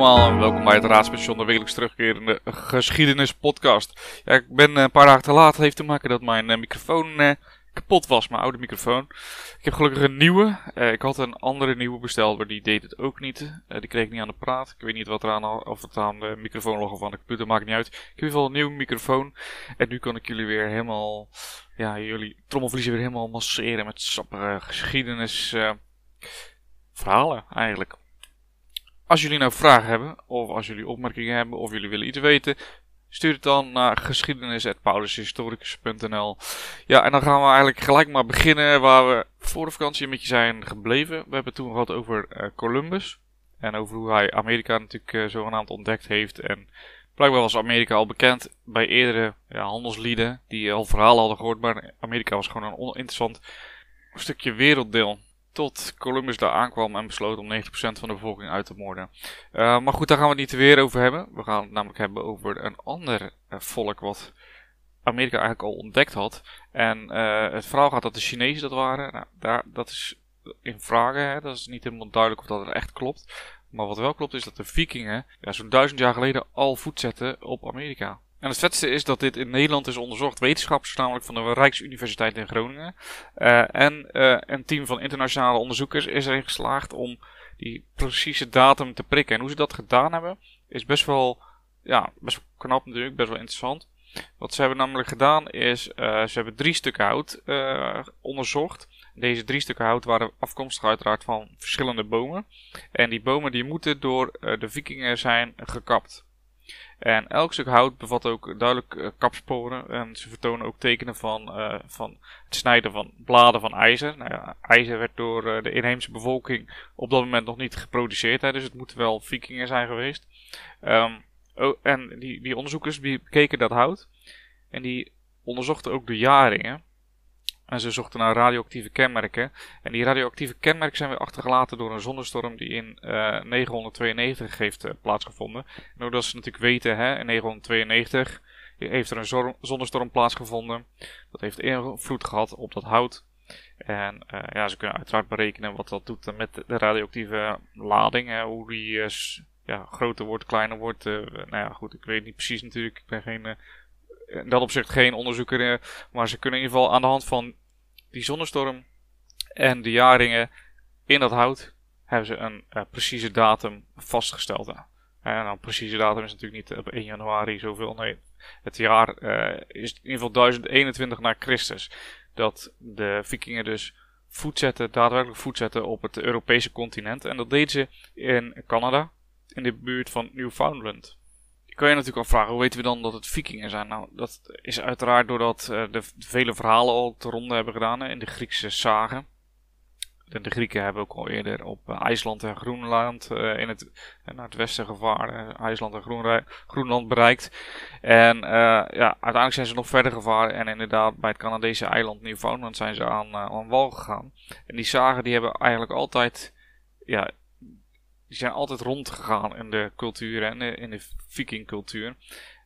allemaal en welkom bij het Raadspension, de wekelijks terugkerende geschiedenispodcast. Ja, ik ben eh, een paar dagen te laat, heeft te maken dat mijn uh, microfoon uh, kapot was, mijn oude microfoon. Ik heb gelukkig een nieuwe. ik had een andere nieuwe besteld, maar die deed het ook niet. die kreeg ik niet aan de praat. Ik weet niet wat er aan, of het aan de microfoon lag of aan de computer, maakt niet uit. Ik heb in ieder geval een nieuwe microfoon. En nu kan ik jullie weer helemaal, ja, jullie trommelvliezen weer helemaal masseren met sappige geschiedenis verhalen eigenlijk. Als jullie nou vragen hebben, of als jullie opmerkingen hebben, of jullie willen iets weten, stuur het dan naar geschiedenis.paulushistoricus.nl Ja, en dan gaan we eigenlijk gelijk maar beginnen waar we voor de vakantie een beetje zijn gebleven. We hebben het toen gehad over uh, Columbus. En over hoe hij Amerika natuurlijk uh, zogenaamd ontdekt heeft. En blijkbaar was Amerika al bekend bij eerdere ja, handelslieden die al verhalen hadden gehoord. Maar Amerika was gewoon een oninteressant stukje werelddeel tot Columbus daar aankwam en besloot om 90% van de bevolking uit te moorden. Uh, maar goed, daar gaan we het niet weer over hebben. We gaan het namelijk hebben over een ander uh, volk wat Amerika eigenlijk al ontdekt had. En uh, het verhaal gaat dat de Chinezen dat waren. Nou, daar, dat is in vragen, hè. dat is niet helemaal duidelijk of dat er echt klopt. Maar wat wel klopt is dat de vikingen ja, zo'n duizend jaar geleden al voet zetten op Amerika. En het vetste is dat dit in Nederland is onderzocht. Wetenschappers, namelijk van de Rijksuniversiteit in Groningen. Uh, en uh, een team van internationale onderzoekers is erin geslaagd om die precieze datum te prikken. En hoe ze dat gedaan hebben, is best wel, ja, best wel knap natuurlijk, best wel interessant. Wat ze hebben namelijk gedaan is, uh, ze hebben drie stukken hout onderzocht. Deze drie stukken hout waren afkomstig uiteraard van verschillende bomen. En die bomen die moeten door de vikingen zijn gekapt. En elk stuk hout bevat ook duidelijk uh, kapsporen. En ze vertonen ook tekenen van, uh, van het snijden van bladen van ijzer. Nou ijzer werd door uh, de inheemse bevolking op dat moment nog niet geproduceerd. Hè, dus het moeten wel vikingen zijn geweest. Um, oh, en die, die onderzoekers bekeken dat hout. En die onderzochten ook de jaringen. En ze zochten naar radioactieve kenmerken. En die radioactieve kenmerken zijn weer achtergelaten door een zonnestorm die in uh, 992 heeft uh, plaatsgevonden. En ook dat ze natuurlijk weten, hè, in 992 heeft er een zonnestorm plaatsgevonden. Dat heeft invloed gehad op dat hout. En uh, ja, ze kunnen uiteraard berekenen wat dat doet met de radioactieve lading. Hè, hoe die ja, groter wordt, kleiner wordt. nou ja, goed, ik weet niet precies natuurlijk. Ik ben geen in dat opzicht geen onderzoeker. Maar ze kunnen in ieder geval aan de hand van die zonnestorm en de jaringen in dat hout hebben ze een uh, precieze datum vastgesteld. En nou, een precieze datum is natuurlijk niet op 1 januari zoveel. Nee, het jaar uh, is in ieder geval 1021 na Christus. Dat de vikingen dus voet zetten, daadwerkelijk voet zetten op het Europese continent. En dat deden ze in Canada, in de buurt van Newfoundland kan je natuurlijk afvragen, hoe weten we dan dat het vikingen zijn? Nou, dat is uiteraard doordat uh, de, vele verhalen al te ronde hebben gedaan in de Griekse zagen. De, de, Grieken hebben ook al eerder op uh, IJsland en Groenland uh, in het, naar het westen gevaren. IJsland en Groenland bereikt. En ja, uiteindelijk zijn ze nog verder gevaren. En inderdaad, bij het Canadese eiland Newfoundland zijn ze aan, aan wal gegaan. En die zagen die hebben eigenlijk altijd ja, die zijn altijd rondgegaan in de cultuur en in de vikingcultuur.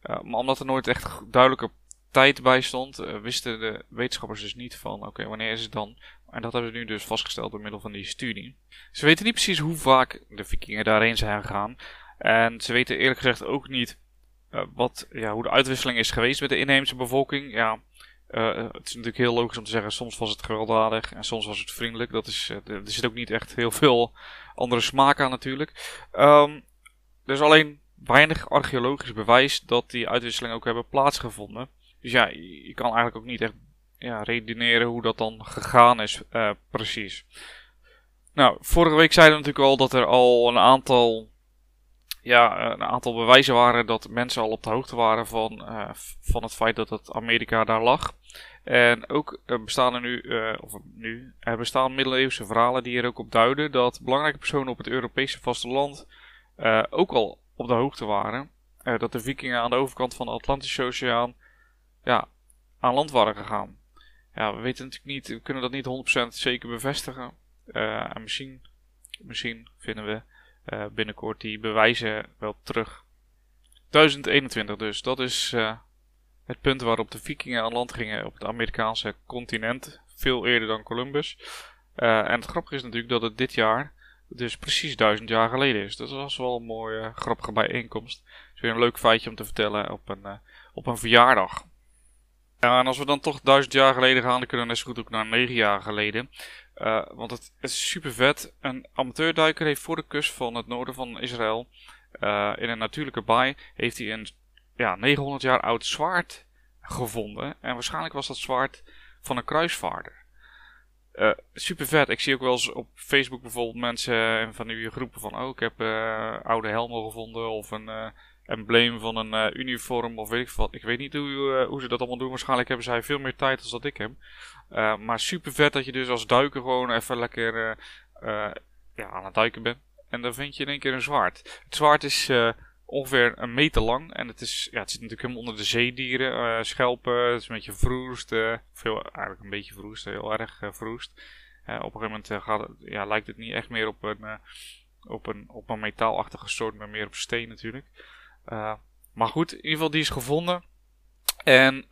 Uh, maar omdat er nooit echt duidelijke tijd bij stond, uh, wisten de wetenschappers dus niet van oké, wanneer is het dan? En dat hebben ze nu dus vastgesteld door middel van die studie. Ze weten niet precies hoe vaak de vikingen daarheen zijn gegaan. En ze weten eerlijk gezegd ook niet wat, ja, hoe de uitwisseling is geweest met de inheemse bevolking. Ja, uh, het is natuurlijk heel logisch om te zeggen, soms was het gewelddadig en soms was het vriendelijk. Dat is, uh, er zit ook niet echt heel veel andere smaak aan natuurlijk. Um, er is alleen weinig archeologisch bewijs dat die uitwisselingen ook hebben plaatsgevonden. Dus ja, je, kan eigenlijk ook niet echt ja, redeneren hoe dat dan gegaan is precies. Nou, vorige week zeiden we natuurlijk al dat er al een aantal ja, een aantal bewijzen waren dat mensen al op de hoogte waren van, uh, van het feit dat het Amerika daar lag. En ook bestaan er nu, uh, of nu, er bestaan middeleeuwse verhalen die er ook op duiden dat belangrijke personen op het Europese vasteland uh, ook al op de hoogte waren. dat de vikingen aan de overkant van de Atlantische Oceaan ja, aan land waren gegaan. Ja, we weten natuurlijk niet, we kunnen dat niet 100% zeker bevestigen. en misschien, misschien vinden we uh, binnenkort die bewijzen wel terug. 1021 dus, dat is uh, het punt waarop de vikingen aan land gingen op het Amerikaanse continent. Veel eerder dan Columbus. Uh, en het grappige is natuurlijk dat het dit jaar dus precies duizend jaar geleden is. Dat was wel een mooie, grappige bijeenkomst. is weer een leuk feitje om te vertellen op een, op een verjaardag. Ja, en als we dan toch duizend jaar geleden gaan, dan kunnen we net zo goed ook naar negen jaar geleden. Uh, want het, is super vet. Een amateurduiker heeft voor de kust van het noorden van Israël, uh, in een natuurlijke baai, heeft hij een ja, 900 jaar oud zwaard gevonden. En waarschijnlijk was dat zwaard van een kruisvaarder. Uh, super vet. Ik zie ook wel eens op Facebook bijvoorbeeld mensen van die groepen van, oh, ik heb oude helmen gevonden of een embleem van een uh, uniform of weet ik wat. Ik weet niet hoe, uh, hoe ze dat allemaal doen. Waarschijnlijk hebben zij veel meer tijd dan dat ik heb. Uh, maar super vet dat je dus als duiker gewoon even lekker ja, aan het duiken bent. En dan vind je in één keer een zwaard. Het zwaard is ongeveer een meter lang. En het, is, ja, het zit natuurlijk helemaal onder de zeedieren. schelpen, het is een beetje vroest. veel, eigenlijk een beetje vroest, heel erg vroest. op een gegeven moment ja, lijkt het niet echt meer op een, op een, op een metaalachtige soort, maar meer op steen natuurlijk. Uh, maar goed, in ieder geval die is gevonden. En uh,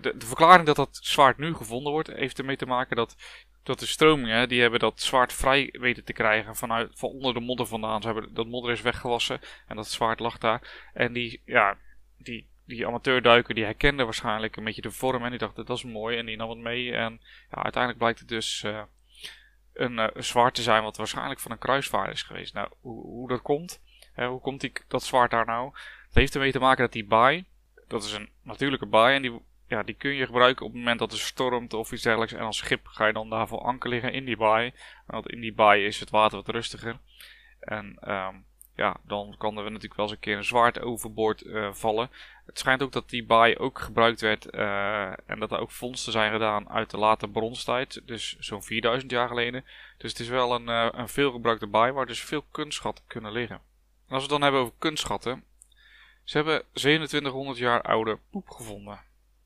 de, de, verklaring dat dat zwaard nu gevonden wordt, heeft ermee te maken dat, dat de stromingen, die hebben dat zwaard vrij weten te krijgen vanuit, van onder de modder vandaan. Ze hebben, dat modder is weggewassen en dat zwaard lag daar. En die, ja, die, die amateurduiker die herkende waarschijnlijk een beetje de vorm en die dacht dat is mooi en die nam het mee. En ja, uiteindelijk blijkt het dus uh, een, uh, zwaard te zijn wat waarschijnlijk van een kruisvaart is geweest. Nou, hoe, hoe dat komt, hoe komt die, dat zwaard daar nou? Heeft ermee te maken dat die baai, dat is een natuurlijke baai en die, ja, die kun je gebruiken op het moment dat er stormt of iets dergelijks. En als schip ga je dan daarvoor anker liggen in die baai. Want in die baai is het water wat rustiger. En um, ja, dan kan er natuurlijk wel eens een keer een zwaard overboord uh, vallen. Het schijnt ook dat die baai ook gebruikt werd uh, en dat er ook vondsten zijn gedaan uit de late bronstijd. Dus zo'n 4000 jaar geleden. Dus het is wel een, uh, een veelgebruikte baai waar dus veel kunstschatten kunnen liggen. En als we het dan hebben over kunstschatten. Ze hebben 2700 jaar oude poep gevonden.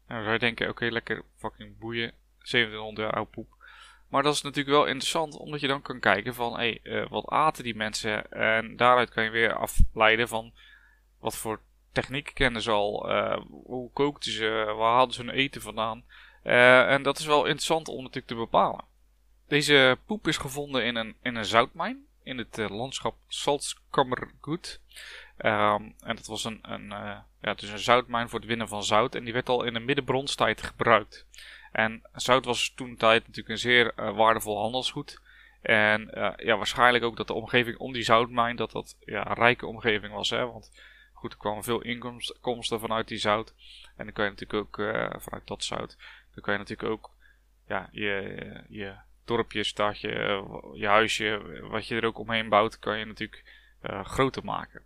En nou, je denken, oké, lekker fucking boeien. 2700 jaar oude poep. Maar dat is natuurlijk wel interessant, omdat je dan kan kijken van, hé, hey, uh, wat aten die mensen? En daaruit kan je weer afleiden van, wat voor techniek kennen ze al? Uh, hoe kookten ze? Waar hadden ze hun eten vandaan? Uh, en dat is wel interessant om natuurlijk te bepalen. Deze poep is gevonden in een, in een zoutmijn in het uh, landschap Salzkammergut. Um, en dat was een, een, uh, ja, dus een zoutmijn voor het winnen van zout. En die werd al in de middenbronstijd gebruikt. En zout was toen tijd natuurlijk een zeer uh, waardevol handelsgoed. En ja, waarschijnlijk ook dat de omgeving om die zoutmijn, dat dat ja, een rijke omgeving was. Hè? Want goed, er kwamen veel inkomsten vanuit die zout. En dan kan je natuurlijk ook, vanuit dat zout, dan kan je natuurlijk ook ja, je, je dorpje, stadje, je huisje, wat je er ook omheen bouwt, kan je natuurlijk uh, groter maken.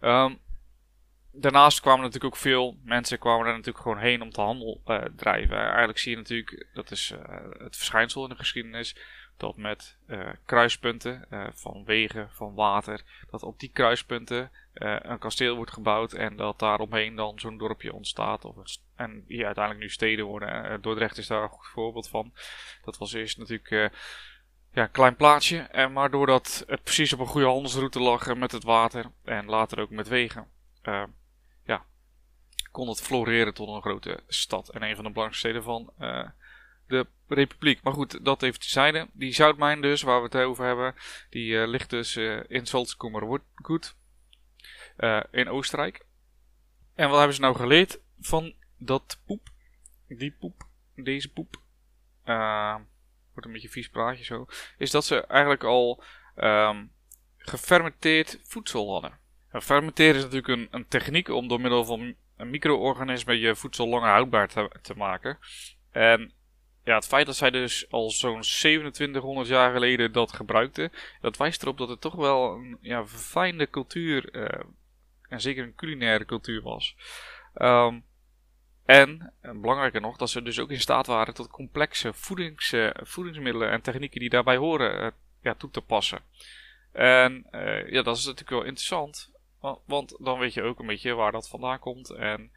Um, daarnaast kwamen natuurlijk ook veel mensen kwamen er natuurlijk gewoon heen om te handel uh, drijven. Eigenlijk zie je natuurlijk, dat is het verschijnsel in de geschiedenis, dat met uh, kruispunten van wegen, van water, dat op die kruispunten een kasteel wordt gebouwd en dat daaromheen dan zo'n dorpje ontstaat. Of en die uiteindelijk nu steden worden. Dordrecht is daar een goed voorbeeld van. Dat was eerst natuurlijk ja, een klein plaatsje. En maar doordat het precies op een goede handelsroute lag met het water en later ook met wegen, ja, kon het floreren tot een grote stad en een van de belangrijkste steden van de republiek. Maar goed, dat even tezijde. Die zoutmijn dus, waar we het over hebben, die uh, ligt dus in Salzkammergut in Oostenrijk. En wat hebben ze nou geleerd van dat poep? Die poep, deze poep wordt een beetje vies praatje zo, is dat ze eigenlijk al um, gefermenteerd voedsel hadden. fermenteren is natuurlijk een, een, techniek om door middel van een micro-organisme je voedsel langer houdbaar te, te, maken. En ja, het feit dat zij dus al zo'n 2700 jaar geleden dat gebruikten, dat wijst erop dat het toch wel een ja, verfijnde cultuur, uh, en zeker een culinaire cultuur was. Um, en, belangrijker nog, dat ze dus ook in staat waren tot complexe voedings, uh, voedingsmiddelen en technieken die daarbij horen uh, ja, toe te passen. En ja, dat is natuurlijk wel interessant, want dan weet je ook een beetje waar dat vandaan komt. En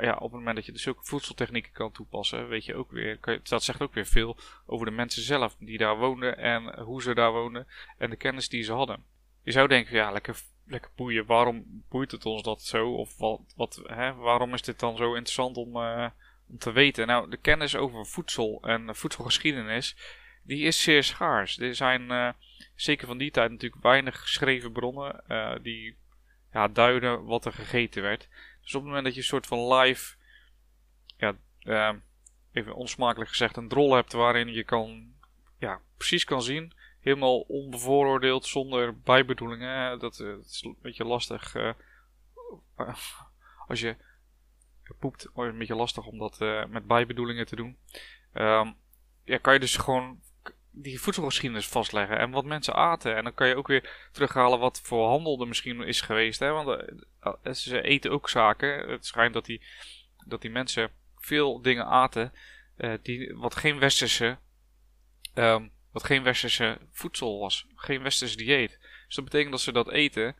ja, op het moment dat je dus ook voedseltechnieken kan toepassen, weet je ook weer, dat zegt ook weer veel over de mensen zelf die daar woonden en hoe ze daar woonden en de kennis die ze hadden. Je zou denken, ja, lekker lekker boeien. Waarom boeit het ons dat zo? Of wat, hè, waarom is dit dan zo interessant om, uh, om te weten? Nou, de kennis over voedsel en voedselgeschiedenis, die is zeer schaars. Er zijn uh, zeker van die tijd natuurlijk weinig geschreven bronnen die ja, duiden wat er gegeten werd. Dus op het moment dat je een soort van live, ja, uh, even onsmakelijk gezegd, een drol hebt waarin je kan, ja, precies kan zien, helemaal onbevooroordeeld, zonder bijbedoelingen. Dat, dat is een beetje lastig. als je poept, is het een beetje lastig om dat met bijbedoelingen te doen. Um, ja, kan je dus gewoon die voedselgeschiedenis vastleggen en wat mensen aten. En dan kan je ook weer terughalen wat voor handel er misschien is geweest. Hè? Want uh, ze eten ook zaken. Het schijnt dat die, dat die mensen veel dingen aten uh, die, wat geen westerse, um, wat geen westerse voedsel was. Geen westers dieet. Dus dat betekent dat ze dat eten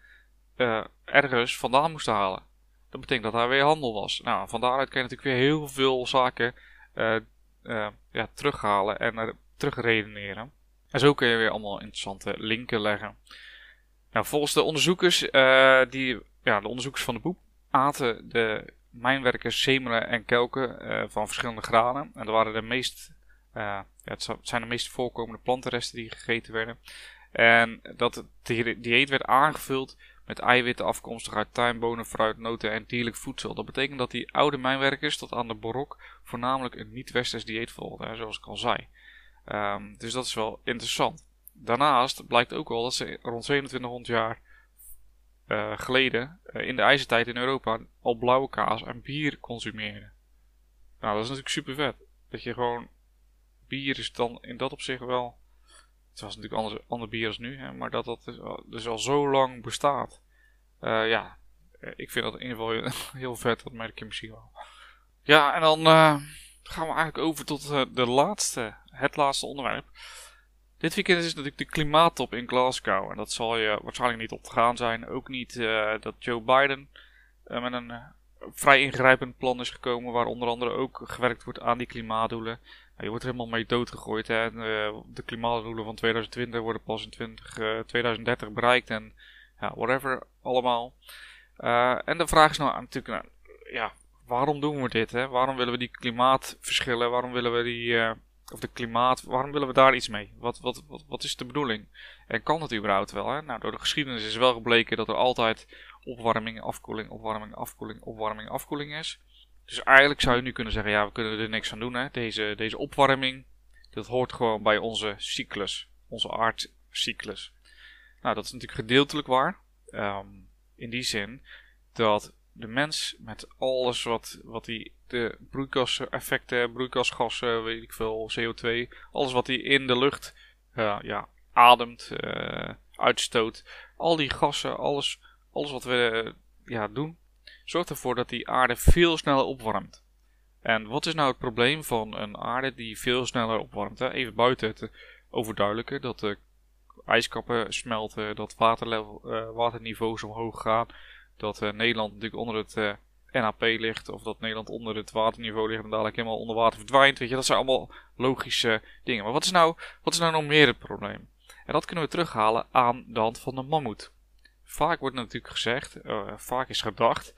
ergens vandaan moesten halen. Dat betekent dat daar weer handel was. Nou, van daaruit kan je natuurlijk weer heel veel zaken ja, terughalen en terugredeneren. En zo kun je weer allemaal interessante linken leggen. Nou, volgens de onderzoekers, uh, die, ja, de onderzoekers van de boep, aten de mijnwerkers semelen en kelken uh, van verschillende graden. En dat waren de meest, uh, ja, het zijn de meest voorkomende plantenresten die gegeten werden. En dat dieet werd aangevuld met eiwitten afkomstig uit tuinbonen, fruit, noten en dierlijk voedsel. Dat betekent dat die oude mijnwerkers tot aan de barok voornamelijk een niet-westers dieet volgden, zoals ik al zei. Um, dus dat is wel interessant. Daarnaast blijkt ook wel dat ze rond 2700 jaar uh, geleden uh, in de ijzertijd in Europa al blauwe kaas en bier consumeerden. Nou, dat is natuurlijk super vet. Dat je gewoon bier is dan in dat opzicht wel. Het was natuurlijk anders, ander bier als nu, hè, maar dat dat dus, dus al zo lang bestaat. Uh, ja, ik vind dat in ieder geval heel vet, dat merk je misschien wel. Ja, en dan gaan we eigenlijk over tot de laatste het laatste onderwerp. Dit weekend is natuurlijk de klimaattop in Glasgow. En dat zal je waarschijnlijk niet opgegaan zijn. Ook niet uh, dat Joe Biden uh, met een vrij ingrijpend plan is gekomen. Waar onder andere ook gewerkt wordt aan die klimaatdoelen. Nou, je wordt er helemaal mee doodgegooid. Hè. de klimaatdoelen van 2020 worden pas in 20, 2030 bereikt. En ja, whatever allemaal. en de vraag is nou natuurlijk, nou, ja, waarom doen we dit? Hè? Waarom willen we die klimaatverschillen? Waarom willen we die of de klimaat, waarom willen we daar iets mee? Wat, wat, wat, is de bedoeling? En kan het überhaupt wel? Hè? Nou, door de geschiedenis is wel gebleken dat er altijd opwarming, afkoeling, opwarming, afkoeling, opwarming, afkoeling is. Dus eigenlijk zou je nu kunnen zeggen, ja, we kunnen er niks aan doen. Hè? Deze, deze opwarming, dat hoort gewoon bij onze cyclus, onze aardcyclus. Nou, dat is natuurlijk gedeeltelijk waar. Um, in die zin dat de mens met alles wat, wat die, de broeikaseffecten, broeikasgassen, weet ik veel, CO2, alles wat hij in de lucht uh, ja, ademt, uh, uitstoot, al die gassen, alles, alles wat we uh, ja, doen, zorgt ervoor dat die aarde veel sneller opwarmt. En wat is nou het probleem van een aarde die veel sneller opwarmt? Even buiten het overduidelijke, dat de ijskappen smelten, dat waterlevel, waterniveaus omhoog gaan, dat uh, Nederland natuurlijk onder het uh, NAP ligt. Of dat Nederland onder het waterniveau ligt en dadelijk helemaal onder water verdwijnt. Weet je, dat zijn allemaal logische dingen. Maar wat is nou, wat is nou nog meer het probleem? En dat kunnen we terughalen aan de hand van de mammoet. Vaak wordt natuurlijk gezegd, uh, vaak is gedacht,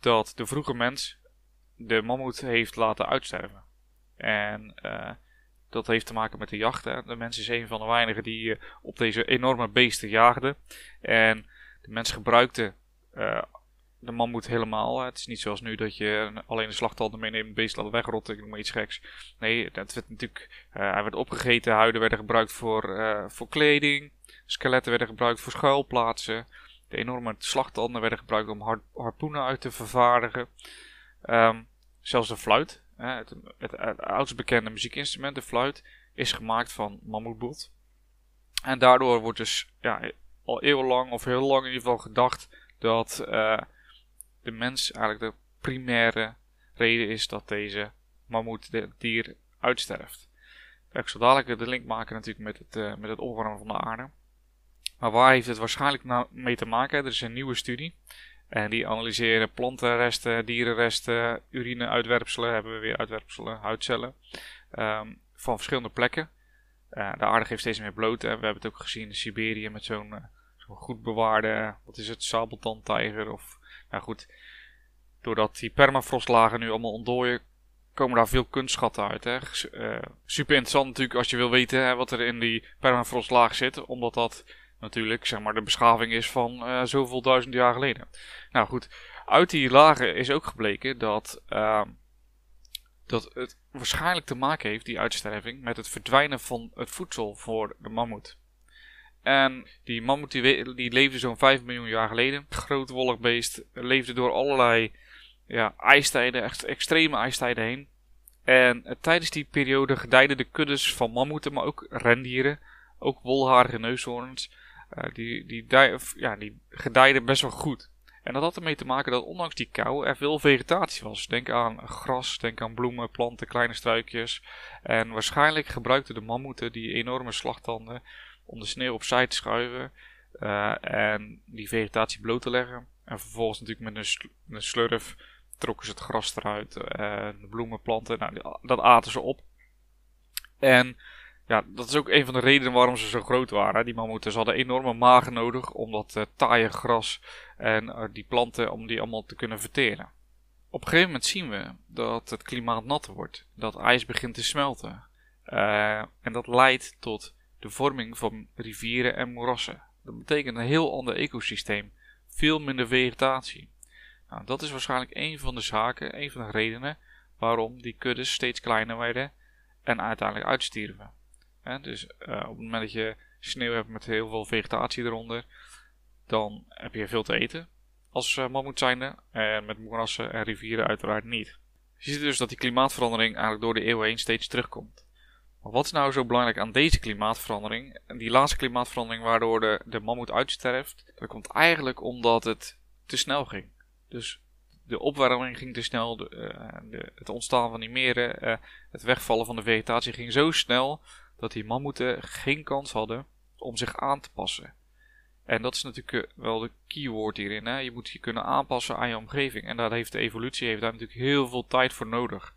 dat de vroege mens de mammoet heeft laten uitsterven. En dat heeft te maken met de jacht. Hè. De mens is een van de weinigen die op deze enorme beesten jaagden. En de mens gebruikte uh, de mammoet helemaal. Het is niet zoals nu dat je alleen de slagtanden meeneemt, beest laat wegrotten, ik noem iets geks. Nee, dat werd natuurlijk, uh, hij werd opgegeten, huiden werden gebruikt voor, uh, voor kleding, skeletten werden gebruikt voor schuilplaatsen. De enorme slagtanden werden gebruikt om har harpoenen uit te vervaardigen. Um, zelfs de fluit, het, het, het, oudst bekende muziekinstrument, de fluit, is gemaakt van mammoetbot. En daardoor wordt dus ja, al eeuwenlang, of heel lang in ieder geval, gedacht dat uh, de mens eigenlijk de primaire reden is dat deze mammoet de dier uitsterft. Ik zal dadelijk de link maken natuurlijk met het, uh, met het opwarmen van de aarde. Maar waar heeft het waarschijnlijk nou mee te maken? Er is een nieuwe studie. En die analyseren plantenresten, dierenresten, urine-uitwerpselen, hebben we weer uitwerpselen, huidcellen. Um, van verschillende plekken. Uh, de aarde geeft steeds meer bloot. Hè. We hebben het ook gezien in Siberië met zo'n goed bewaarde, wat is het, sabeltandtijger of, nou goed, doordat die permafrostlagen nu allemaal ontdooien, komen daar veel kunstschatten uit. Hè. Uh, super interessant natuurlijk als je wil weten hè, wat er in die permafrostlaag zit. Omdat dat natuurlijk zeg maar, de beschaving is van uh, zoveel duizend jaar geleden. Nou goed, uit die lagen is ook gebleken dat, uh, dat het waarschijnlijk te maken heeft, die uitsterving, met het verdwijnen van het voedsel voor de mammoet. En die mammoet die, leefde zo'n 5 miljoen jaar geleden. Groot wollig beest. Leefde door allerlei ja, ijstijden, echt extreme ijstijden heen. En uh, tijdens die periode gedijden de kuddes van mammoeten, maar ook rendieren, ook wolharige neushoorns, uh, die, die, ja, die gedijden best wel goed. En dat had ermee te maken dat ondanks die kou er veel vegetatie was. Denk aan gras, denk aan bloemen, planten, kleine struikjes. En waarschijnlijk gebruikten de mammoeten die enorme slagtanden om de sneeuw opzij te schuiven uh, en die vegetatie bloot te leggen. En vervolgens natuurlijk met een, een slurf trokken ze het gras eruit, uh, de bloemen, planten, nou, dat aten ze op. En ja, dat is ook een van de redenen waarom ze zo groot waren. Die mammoeten. Ze hadden enorme magen nodig om dat uh, taaie gras en die planten, om die allemaal te kunnen verteren. Op een gegeven moment zien we dat het klimaat natter wordt. Dat ijs begint te smelten. en dat leidt tot de vorming van rivieren en moerassen. Dat betekent een heel ander ecosysteem, veel minder vegetatie. Nou, dat is waarschijnlijk een van de zaken, een van de redenen waarom die kuddes steeds kleiner werden en uiteindelijk uitstierven. dus uh, op het moment dat je sneeuw hebt met heel veel vegetatie eronder, dan heb je veel te eten als uh, mammoet zijnde. En met moerassen en rivieren uiteraard niet. Je ziet dus dat die klimaatverandering eigenlijk door de eeuwen heen steeds terugkomt. Maar wat is nou zo belangrijk aan deze klimaatverandering? En die laatste klimaatverandering waardoor de, de mammoet uitsterft, dat komt eigenlijk omdat het te snel ging. Dus de opwarming ging te snel, de, de, het ontstaan van die meren, uh, het wegvallen van de vegetatie ging zo snel dat die mammoeten geen kans hadden om zich aan te passen. En dat is natuurlijk uh, wel de keyword hierin. Hè? Je moet je kunnen aanpassen aan je omgeving. En daar heeft de evolutie heeft daar natuurlijk heel veel tijd voor nodig.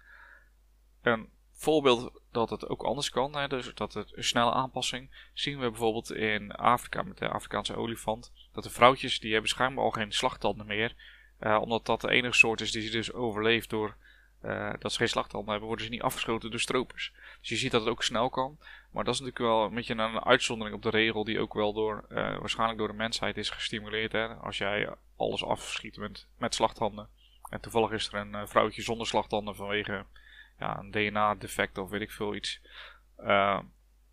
En voorbeeld dat het ook anders kan, hè, dus dat het een snelle aanpassing, zien we bijvoorbeeld in Afrika met de Afrikaanse olifant. Dat de vrouwtjes, die hebben schijnbaar al geen slagtanden meer. Uh, omdat dat de enige soort is die dus overleeft door uh, dat ze geen slagtanden hebben, worden ze niet afgeschoten door stropers. Dus je ziet dat het ook snel kan. Maar dat is natuurlijk wel een beetje een uitzondering op de regel die ook wel door, uh, waarschijnlijk door de mensheid is gestimuleerd. Hè? Als jij alles afschiet met, met slagtanden. En toevallig is er een vrouwtje zonder slagtanden vanwege ja, een DNA-defect of weet ik veel iets. Uh,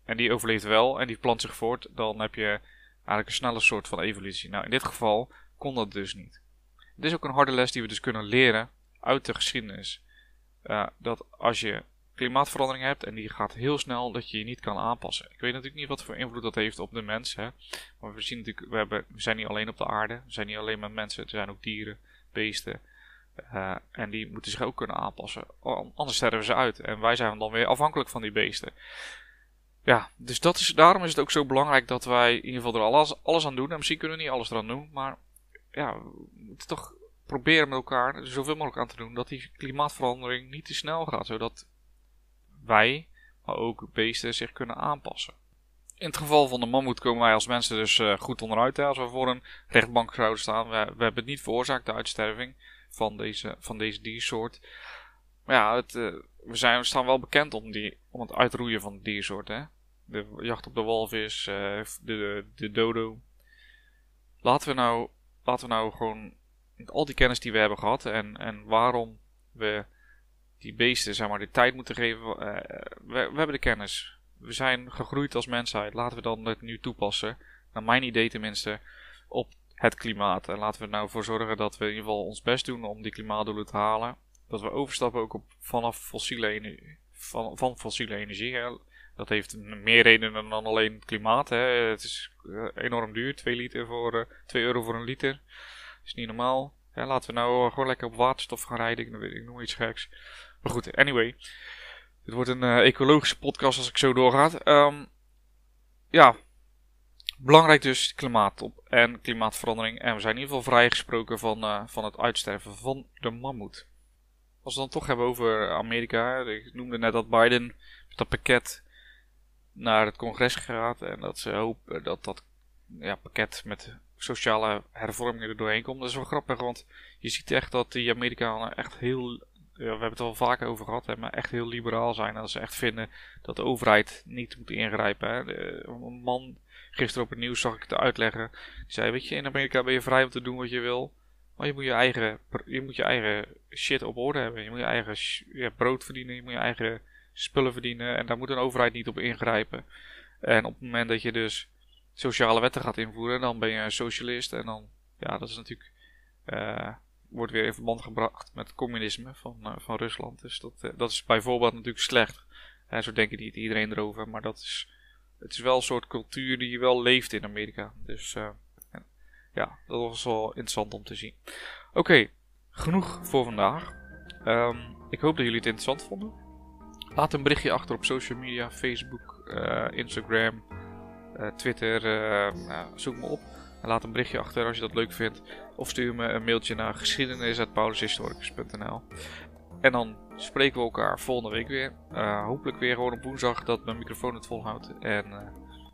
en die overleeft wel en die plant zich voort. Dan heb je eigenlijk een snelle soort van evolutie. Nou, in dit geval kon dat dus niet. Dit is ook een harde les die we dus kunnen leren uit de geschiedenis. Uh, dat als je klimaatverandering hebt en die gaat heel snel, dat je je niet kan aanpassen. Ik weet natuurlijk niet wat voor invloed dat heeft op de mens. Hè? Maar we zien natuurlijk, we, hebben, we zijn niet alleen op de aarde. We zijn niet alleen met mensen. Er zijn ook dieren, beesten. Uh, en die moeten zich ook kunnen aanpassen. Anders sterven ze uit. En wij zijn dan weer afhankelijk van die beesten. Ja, dus dat is, daarom is het ook zo belangrijk dat wij in ieder geval er alles, alles aan doen. En misschien kunnen we niet alles eraan doen. Maar ja, we moeten toch proberen met elkaar zoveel mogelijk aan te doen. Dat die klimaatverandering niet te snel gaat. Zodat wij, maar ook beesten zich kunnen aanpassen. In het geval van de mammoet komen wij als mensen dus uh, goed onderuit. Als we voor een rechtbank zouden staan. We, we hebben het niet veroorzaakt, de uitsterving van deze, van deze diersoort. Maar ja, het, uh, we, zijn, we staan wel bekend om, die, om het uitroeien van de diersoort. Hè? De jacht op de walvis, de, de, de, dodo. Laten we nou, laten we nou gewoon al die kennis die we hebben gehad en, en waarom we die beesten zeg maar, de tijd moeten geven. Uh, we, we hebben de kennis. We zijn gegroeid als mensheid. Laten we dan het nu toepassen. Naar mijn idee tenminste. Op het klimaat. En laten we er nou voor zorgen dat we in ieder geval ons best doen om die klimaatdoelen te halen. Dat we overstappen ook op vanaf fossiele energie, van, van fossiele energie. Dat heeft meer redenen dan alleen het klimaat. Hè. Het is eh, enorm duur. 2 liter voor uh, eh, 2 euro voor een liter. Is niet normaal. Laten we nou eh, gewoon lekker op waterstof gaan rijden. Ik, ik noem iets geks. Maar goed, anyway. Het wordt een ecologische podcast als ik zo doorga. Um, ja, Belangrijk dus klimaatop en klimaatverandering. En we zijn in ieder geval vrijgesproken van, uh, van het uitsterven van de mammoet. Als we dan toch hebben over Amerika. Ik noemde net dat Biden met dat pakket naar het congres gaat. En dat ze hopen dat dat ja, pakket met sociale hervormingen er doorheen komt. Dat is wel grappig, want je ziet echt dat die Amerikanen echt heel we hebben het al vaker over gehad, hè, maar echt heel liberaal zijn. En dat ze echt vinden dat de overheid niet moet ingrijpen. Hè. De, een man, gisteren op het nieuws zag ik het uitleggen. Die zei, weet je, in Amerika ben je vrij om te doen wat je wil. Maar je moet je eigen, je moet je eigen shit op orde hebben. Je moet je eigen brood verdienen, je moet je eigen spullen verdienen. En daar moet een overheid niet op ingrijpen. En op het moment dat je dus sociale wetten gaat invoeren, dan ben je een socialist. En dan, ja, dat is natuurlijk, uh, wordt weer in verband gebracht met het communisme van, uh, van Rusland. Dus dat, uh, dat is bijvoorbeeld natuurlijk slecht. Zo denken niet iedereen erover, maar dat is, het is wel een soort cultuur die wel leeft in Amerika. Dus ja, dat was wel interessant om te zien. Oké, genoeg voor vandaag. Um, ik hoop dat jullie het interessant vonden. Laat een berichtje achter op social media, Facebook, uh, Instagram, uh, Twitter, zoek me op. En laat een berichtje achter als je dat leuk vindt. Of stuur me een mailtje naar geschiedenis.paulushistoricus.nl En dan spreken we elkaar volgende week weer. hopelijk weer gewoon op woensdag dat mijn microfoon het volhoudt. En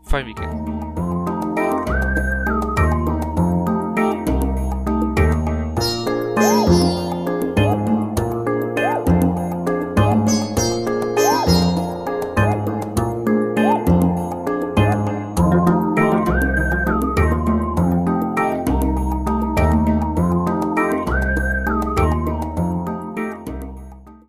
fijn weekend.